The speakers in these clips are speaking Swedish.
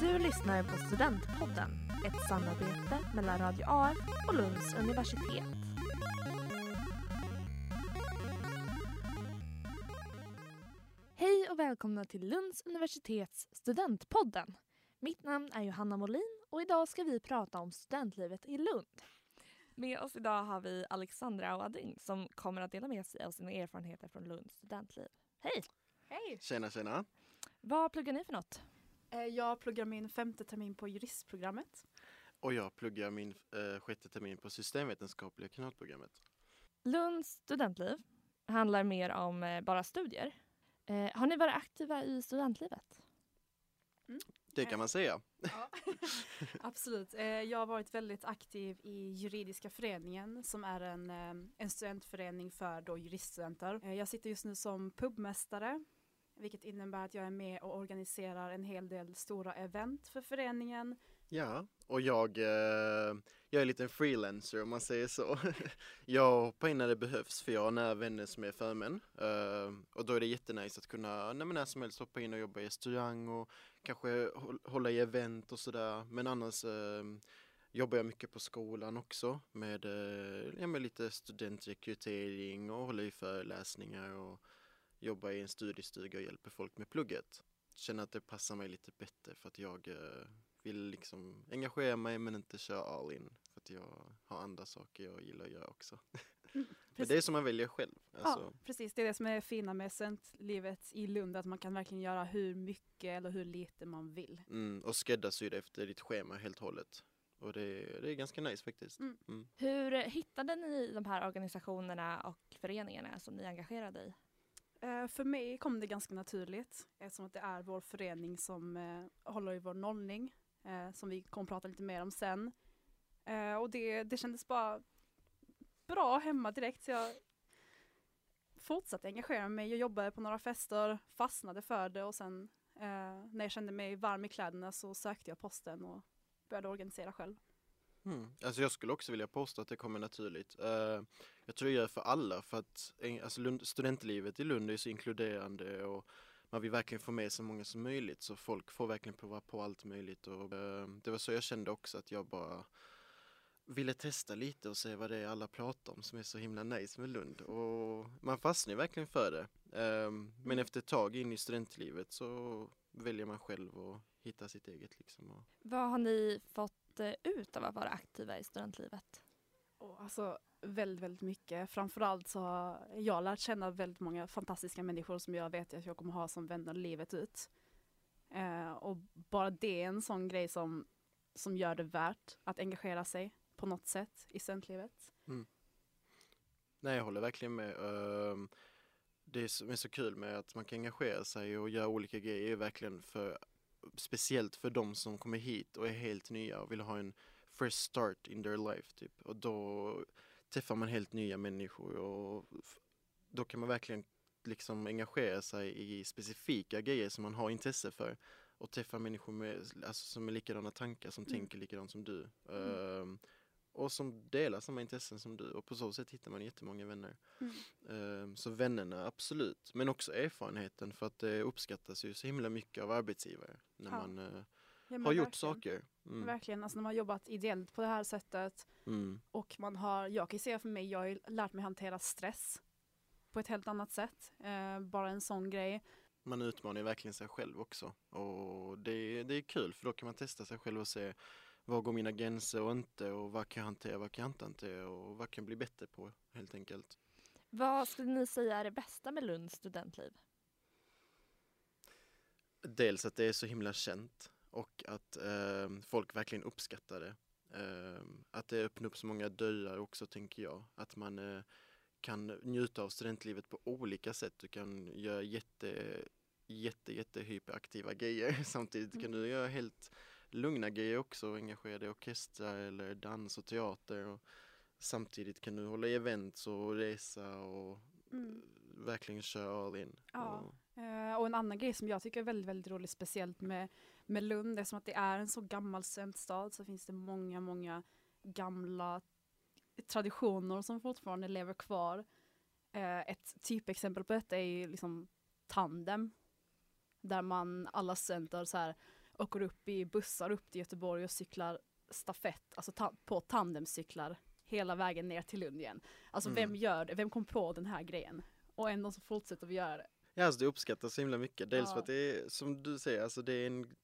Du lyssnar på Studentpodden, ett samarbete mellan Radio AF och Lunds universitet. Hej och välkomna till Lunds universitets Studentpodden. Mitt namn är Johanna Molin och idag ska vi prata om studentlivet i Lund. Med oss idag har vi Alexandra Awading som kommer att dela med sig av sina erfarenheter från Lunds studentliv. Hej! Hej! Tjena tjena! Vad pluggar ni för något? Eh, Jag pluggar min femte termin på juristprogrammet. Och jag pluggar min eh, sjätte termin på systemvetenskapliga kanalprogrammet. Lunds studentliv handlar mer om eh, bara studier. Eh, har ni varit aktiva i studentlivet? Det kan man säga. Absolut. Eh, Jag har varit väldigt aktiv i juridiska föreningen som är en, eh, en studentförening för då juriststudenter. Eh, Jag sitter just nu som pubmästare vilket innebär att jag är med och organiserar en hel del stora event för föreningen. Ja, och jag, eh, jag är lite en freelancer om man säger så. jag hoppar in när det behövs för jag har nära vänner som är förmän. Eh, och då är det jättenice att kunna nej, när som helst hoppa in och jobba i restaurang och kanske hålla i event och sådär. Men annars eh, jobbar jag mycket på skolan också med, eh, ja, med lite studentrekrytering och håller i föreläsningar och jobbar i en studiestuga och hjälper folk med plugget. Känner att det passar mig lite bättre för att jag eh, vill liksom engagera mig men inte köra all in. För att jag har andra saker jag gillar att göra också. men det är som man väljer själv. Alltså, Ja, precis. Det är det som är fina med studentlivet i Lund, att man kan verkligen göra hur mycket eller hur lite man vill. mm, och skräddarsy det efter ditt schema helt och hållet. Och det, det är ganska nice faktiskt. Mm. Mm. Hur hittade ni de här organisationerna och föreningarna som ni är engagerade i? Eh, för mig kom det ganska naturligt eftersom att det är vår förening som eh, håller i vår nollning eh, som vi kommer prata lite mer om sen. Eh, och det, det kändes bara bra hemma direkt så jag fortsatte engagera mig. Jag jobbade på några fester, fastnade för det och sen eh, när jag kände mig varm i kläderna så sökte jag posten och började organisera själv. Mm. Alltså jag skulle också vilja påstå att det kommer naturligt. Eh, jag tror det gör för alla för att alltså Lund, studentlivet i Lund är så inkluderande och man vill verkligen få med så många som möjligt så folk får verkligen prova på allt möjligt och eh, det var så jag kände också att jag bara ville testa lite och se vad det är alla pratar om som är så himla nice med Lund och man fastnar verkligen för det. Eh, men efter ett tag in i studentlivet så väljer man själv och hittar sitt eget liksom. Och, Vad har ni fått eh, ut av att vara aktiva i studentlivet? Och alltså väldigt, väldigt mycket. Framförallt så har jag lärt känna väldigt många fantastiska människor som jag vet att jag kommer ha som vänner livet ut. Eh, och bara det är en sån grej som, som gör det värt att engagera sig på något sätt i studentlivet. Nej, jag håller verkligen med. Ehm, Det som är så kul med att man kan engagera sig och göra olika grejer är verkligen för speciellt för de som kommer hit och är helt nya och vill ha en first start in their life typ. Och då träffar man helt nya människor och då kan man verkligen liksom engagera sig i specifika grejer som man har intresse för och träffa människor med, alltså, som är likadana tankar, som Mm. tänker likadant som du. Ehm, och som delar samma intressen som du och på så sätt hittar man jättemånga vänner. Mm. Ehm, Så vännerna, absolut. Men också erfarenheten för att det uppskattas ju så himla mycket av arbetsgivare när Ja. man eh, Ja, har gjort verkligen. saker. Mm. Verkligen, alltså när man har jobbat ideellt på det här sättet Mm. och man har, jag kan säga för mig, jag har lärt mig hantera stress på ett helt annat sätt. Eh, bara en sån grej. Man utmanar ju verkligen sig själv också. Och det, det är kul för då kan man testa sig själv och se var går mina gränser och inte och vad kan jag hantera, vad kan jag inte hantera och vad kan jag bli bättre på helt enkelt. Vad skulle ni säga är det bästa med Lunds studentliv? Dels att det är så himla känt och att eh, folk verkligen uppskattar det. Eh, att det öppnar upp så många dörrar också tänker jag. Att man eh, kan njuta av studentlivet på olika sätt. Du kan göra jätte, jätte, jätte hyperaktiva grejer. Samtidigt kan du göra helt lugna grejer också. Engagera dig i orkestrar eller dans och teater. Och samtidigt kan du hålla events och resa och Mm. verkligen köra all in. Ja. Och, Eh, och en annan grej som jag tycker är väldigt, väldigt rolig, speciellt med, med Lund, är som att det är en så gammal studentstad så finns det många, många gamla traditioner som fortfarande lever kvar. Eh, ett typexempel på detta är ju liksom tandem. Där man, alla studenter så här, åker upp i bussar upp till Göteborg och cyklar stafett, alltså ta på tandemcyklar hela vägen ner till Lund igen. Alltså Mm. vem gör det? Vem kom på den här grejen? Och ändå så fortsätter vi göra det. Ja, alltså det uppskattas så himla mycket. Dels Ja. för att det är, som du säger, alltså det är en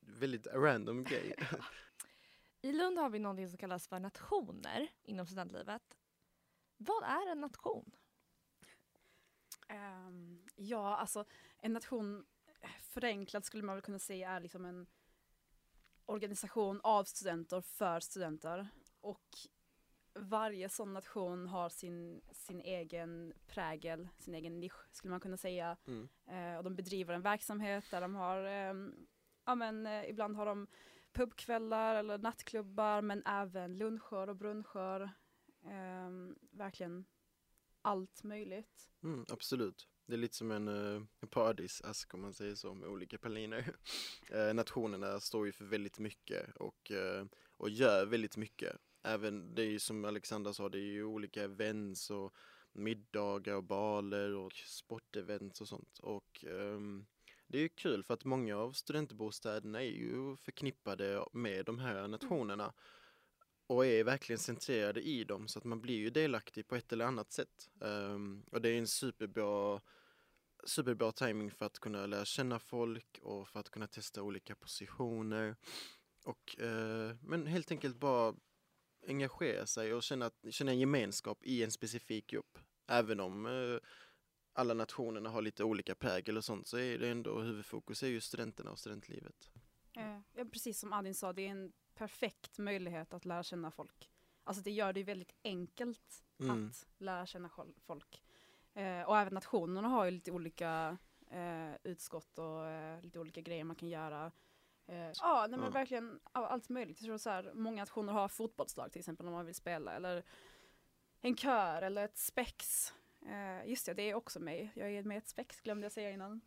väldigt random grej. I Lund har vi någonting som kallas för nationer inom studentlivet. Vad är en nation? Ehm, ja, alltså en nation förenklat skulle man väl kunna säga är liksom en organisation av studenter för studenter. Och varje sån nation har sin, sin egen prägel, sin egen nisch skulle man kunna säga. Mm. Eh, och de bedriver en verksamhet där de har, ehm, ja men eh, ibland har de pubkvällar eller nattklubbar men även luncher och bruncher. Ehm, verkligen allt möjligt. Mm, absolut. Det är lite som en eh, uh, paradisask om man säger så med olika praliner. Eh, nationerna står ju för väldigt mycket och, eh, och gör väldigt mycket. Även det är ju som Alexandra sa, det är ju olika events och middagar och baler och sportevents och sånt. Och um, det är ju kul för att många av studentbostäderna är ju förknippade med de här nationerna och är verkligen centrerade i dem så att man blir ju delaktig på ett eller annat sätt. Um, och det är en superbra, superbra timing för att kunna lära känna folk och för att kunna testa olika positioner. Och, uh, men helt enkelt bara engagera sig och känna, känna en gemenskap i en specifik grupp. Även om uh, alla nationerna har lite olika prägel och sånt så är det ändå huvudfokus är ju studenterna och studentlivet. Eh, ja, precis som Adin sa, det är en perfekt möjlighet att lära känna folk. Alltså det gör det väldigt enkelt Mm. att lära känna folk. Eh, och även nationerna har ju lite olika eh, utskott och eh, lite olika grejer man kan göra. Eh, ja, nej, men Ja. verkligen allt möjligt. Jag tror så här, många nationer har fotbollslag till exempel om man vill spela eller en kör eller ett spex. Eh, just det, det är också mig. Jag är med i ett spex glömde jag säga innan.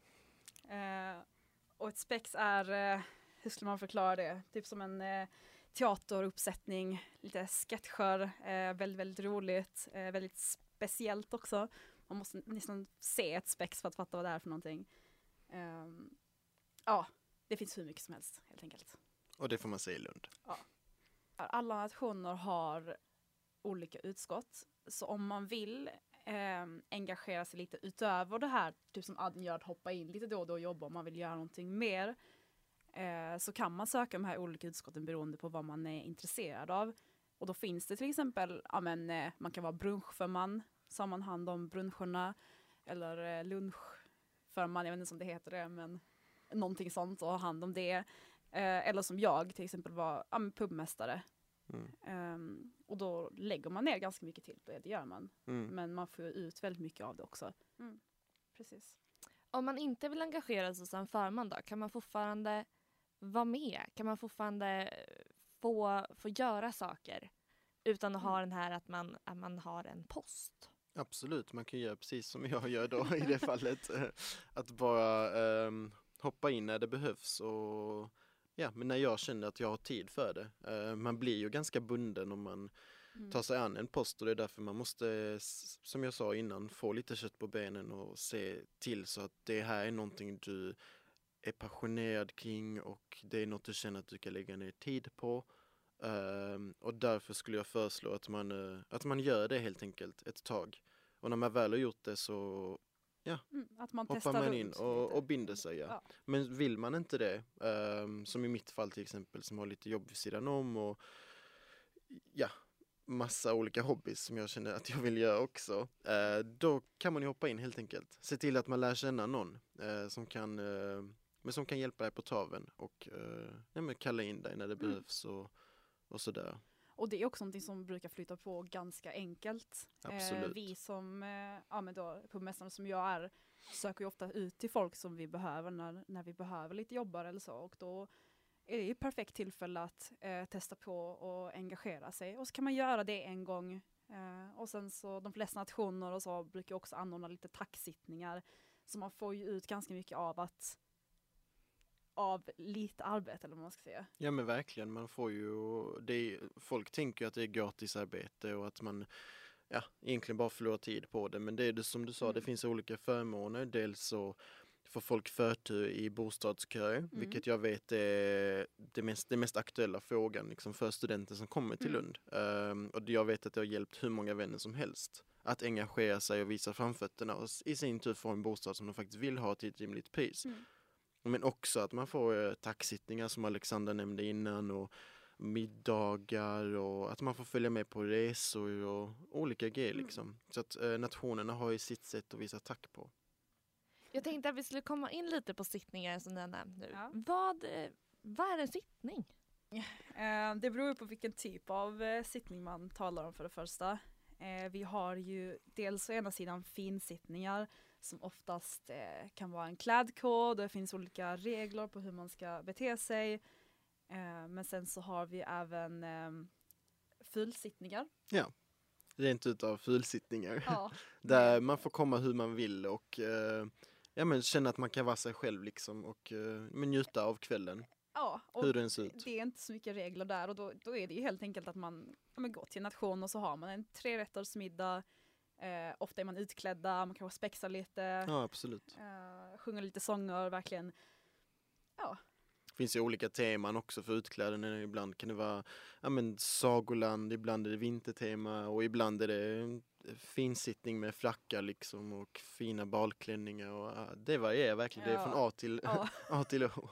Eh, och ett spex är, hur skulle man förklara det? Typ som en eh, teateruppsättning, lite sketcher, eh, väldigt, väldigt roligt, eh, väldigt speciellt också. Man måste nästan se ett spex för att fatta vad det är för någonting. Ehm, ja, det finns hur mycket som helst helt enkelt. Och det får man säga i Lund. Alla nationer har olika utskott, så om man vill eh, engagera sig lite utöver det här, typ som Adin gör, att hoppa in lite då och då och jobba om man vill göra någonting mer, eh, så kan man söka de här olika utskotten beroende på vad man är intresserad av. Och då finns det till exempel, ja men eh, man kan vara brunchförman, så har man hand om bruncherna, eller eh, lunchförman, jag vet inte om det heter det, men någonting sånt och ha hand om det. Eh, eller som jag till exempel var ja, men pubmästare. Mm. Ehm, och då lägger man ner ganska mycket på det, det gör man. Mm. Men man får ut väldigt mycket av det också. Mm. Precis. Om man inte vill engagera sig som förman då, kan man fortfarande vara med? Kan man fortfarande få, få göra saker utan att ha den här att man, att man har en post? Absolut, man kan göra precis som jag gör då i det fallet. Att bara ehm, hoppa in när det behövs och ja, men när jag känner att jag har tid för det. Eh, man blir ju ganska bunden om man Mm. tar sig an en post och det är därför man måste, som jag sa innan, få lite kött på benen och se till så att det här är någonting du är passionerad kring och det är något du känner att du kan lägga ner tid på. Ehm, och därför skulle jag föreslå att man, eh, att man gör det helt enkelt ett tag. Och när man väl har gjort det så Mm. Att man hoppar man in och, och binder sig. Ja. Ja. Men vill man inte det, ehm, som i mitt fall till exempel som har lite jobb vid sidan om och ja, massa olika hobbys som jag känner att jag vill göra också. Eh, då kan man ju hoppa in helt enkelt. Se till att man lär känna någon eh, som kan men som kan hjälpa dig på traven och eh, kalla in dig när det Mm. behövs och, och sådär. Och det är också någonting som brukar flytta på ganska enkelt. Eh, vi som, eh, ja men då pubmästaren som jag är, söker ju ofta ut till folk som vi behöver när, när vi behöver lite jobbare eller så. Och då är det ett perfekt tillfälle att eh, testa på och engagera sig. Och så kan man göra det en gång. Eh, och sen så de flesta nationer och så brukar också anordna lite tacksittningar. Så man får ju ut ganska mycket av att av lite arbete eller vad man ska säga. Ja men verkligen, man får ju, det är, folk tänker att det är gratisarbete och att man ja, egentligen bara förlorar tid på det. Men det är det som du sa, det Mm. finns olika förmåner. Dels så får folk förtur i bostadsköer, Mm. vilket jag vet är det mest, det mest aktuella frågan liksom, för studenter som kommer till Mm. Lund. Ehm, och jag vet att det har hjälpt hur många vänner som helst att engagera sig och visa framfötterna och i sin tur få en bostad som de faktiskt vill ha till ett rimligt pris. Mm. Men också att man får eh, taxittningar som Alexandra nämnde innan och middagar och att man får följa med på resor och olika grejer Mm. liksom. Så att eh, nationerna har ju sitt sätt att visa tack på. Jag tänkte att vi skulle komma in lite på sittningar som ni har nämnt nu. Ja. Vad, eh, vad är en sittning? Det beror på vilken typ av sittning man talar om för det första. Vi har ju dels å ena sidan finsittningar som oftast eh, kan vara en klädkod, det finns olika regler på hur man ska bete sig. Eh, men sen så har vi även eh, fulsittningar. Rent utav fulsittningar. Ja. Där man får komma hur man vill och eh, ja, men känna att man kan vara sig själv liksom och eh, men njuta av kvällen. ja och Hur den ser ut. det är inte så mycket regler där och då, då är det ju helt enkelt att man, ja, går till nation och så har man en trerättersmiddag. Eh, ofta är man utklädda, man kanske spexar lite. Ja absolut. Uh, sjunger lite sånger, verkligen. Det finns ju olika teman också för utklädnaden. Ibland kan det vara ja, men, sagoland, ibland är det vintertema och ibland är det eh, finsittning med frackar liksom och fina balklänningar. Och, ja, det varierar verkligen. Det är Ja. från A till, Ja, A till Å.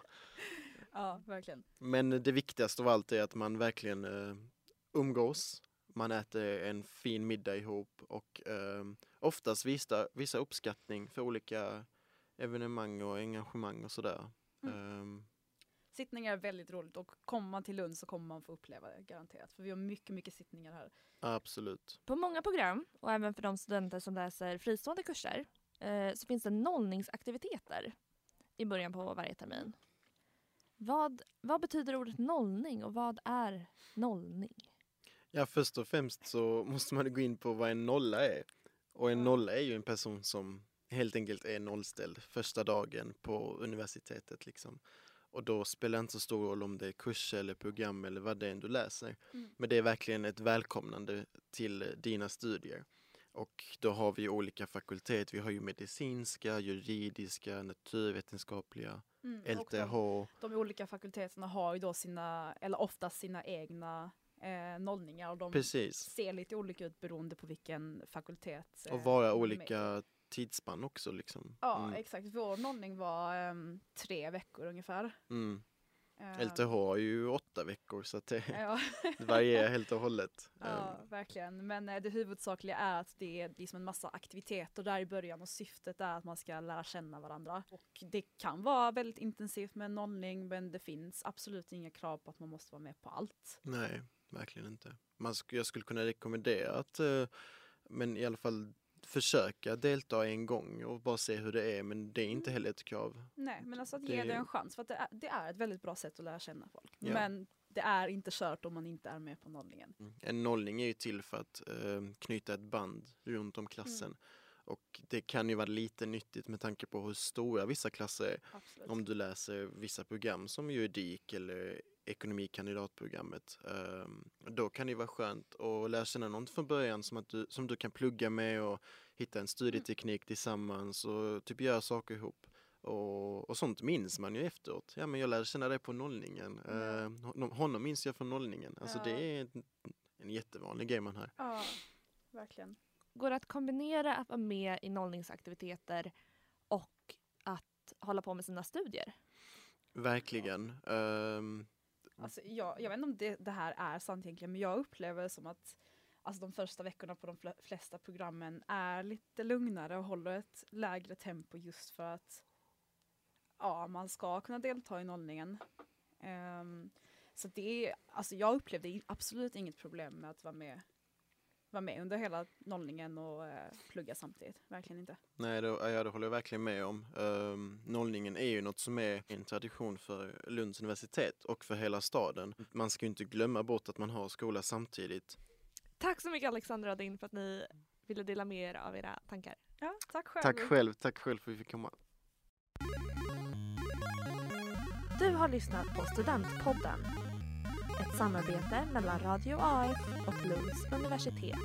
ja verkligen. Men det viktigaste av allt är att man verkligen eh, umgås. Man äter en fin middag ihop och eh, oftast visar, visar uppskattning för olika evenemang och engagemang och sådär. Ehm, Sittningar är väldigt roligt och kommer man till Lund så kommer man få uppleva det garanterat. För vi har mycket, mycket sittningar här. absolut. På många program, och även för de studenter som läser fristående kurser, eh, så finns det nollningsaktiviteter i början på varje termin. Vad, vad betyder ordet nollning och vad är nollning? Ja, först och främst så måste man gå in på vad en nolla är. Och en nolla är ju en person som helt enkelt är nollställd första dagen på universitetet liksom. Och då spelar det inte så stor roll om det är kurser eller program eller vad det är du läser. Mm. Men det är verkligen ett välkomnande till eh, dina studier. Och då har vi olika fakultet. Vi har ju medicinska, juridiska, naturvetenskapliga, Mm, och de, LTH. de olika fakulteterna har ju då sina, eller oftast sina egna eh, nollningar. Och de Precis. ser lite olika ut beroende på vilken fakultet. Och eh, vara är med i. olika tidsspann också liksom. Ja, Mm. exakt. Vår nollning var ehm, tre veckor ungefär. Mm. Eh, LTH har ju åtta veckor så att det, Ja, det varierar helt och hållet. ja Ehm, verkligen. Men eh, det huvudsakliga är att det är liksom en massa aktiviteter där i början och syftet är att man ska lära känna varandra. Och det kan vara väldigt intensivt med nollning men det finns absolut inga krav på att man måste vara med på allt. nej, verkligen inte. Man sk- jag skulle kunna rekommendera att, eh, men i alla fall försöka delta en gång och bara se hur det är. Men det är inte heller ett krav. Nej, men alltså att Det- ge det en chans för att det är, det är ett väldigt bra sätt att lära känna folk. Ja. Men det är inte kört om man inte är med på nollningen. Mm. En nollning är ju till för att eh, knyta ett band runt om klassen. Och det kan ju vara lite nyttigt med tanke på hur stora vissa klasser är. Absolut. Om du läser vissa program som juridik eller ekonomikandidatprogrammet. Um, då kan det vara skönt att lära känna någon från början som, att du, som du kan plugga med och hitta en studieteknik tillsammans och typ göra saker ihop. Och, och sånt minns man ju efteråt. Ja men jag lärde känna dig på nollningen. Eh, honom, minns jag från nollningen. Alltså Ja. det är en, jättevanlig grej man har. Ja, verkligen. Går det att kombinera att vara med i nollningsaktiviteter och att hålla på med sina studier? Verkligen. Ehm, Alltså, jag, jag vet inte om det, det här är sant egentligen, men jag upplever det som att alltså, de första veckorna på de flesta programmen är lite lugnare och håller ett lägre tempo just för att ja, man ska kunna delta i nollningen. Um, så det är, alltså jag upplevde absolut inget problem med att vara med, vara med under hela nollningen och eh, plugga samtidigt. Verkligen inte. Nej, det, ja, det håller jag verkligen med om. Um, nollningen är ju något som är en tradition för Lunds universitet och för hela staden. Man ska ju inte glömma bort att man har skola samtidigt. Tack så mycket Alexandra och Adin för att ni ville dela med er av era tankar. Ja, tack själv. Tack själv, tack själv för att vi fick komma. Du har lyssnat på Studentpodden. Ett samarbete mellan Radio AF och Lunds universitet.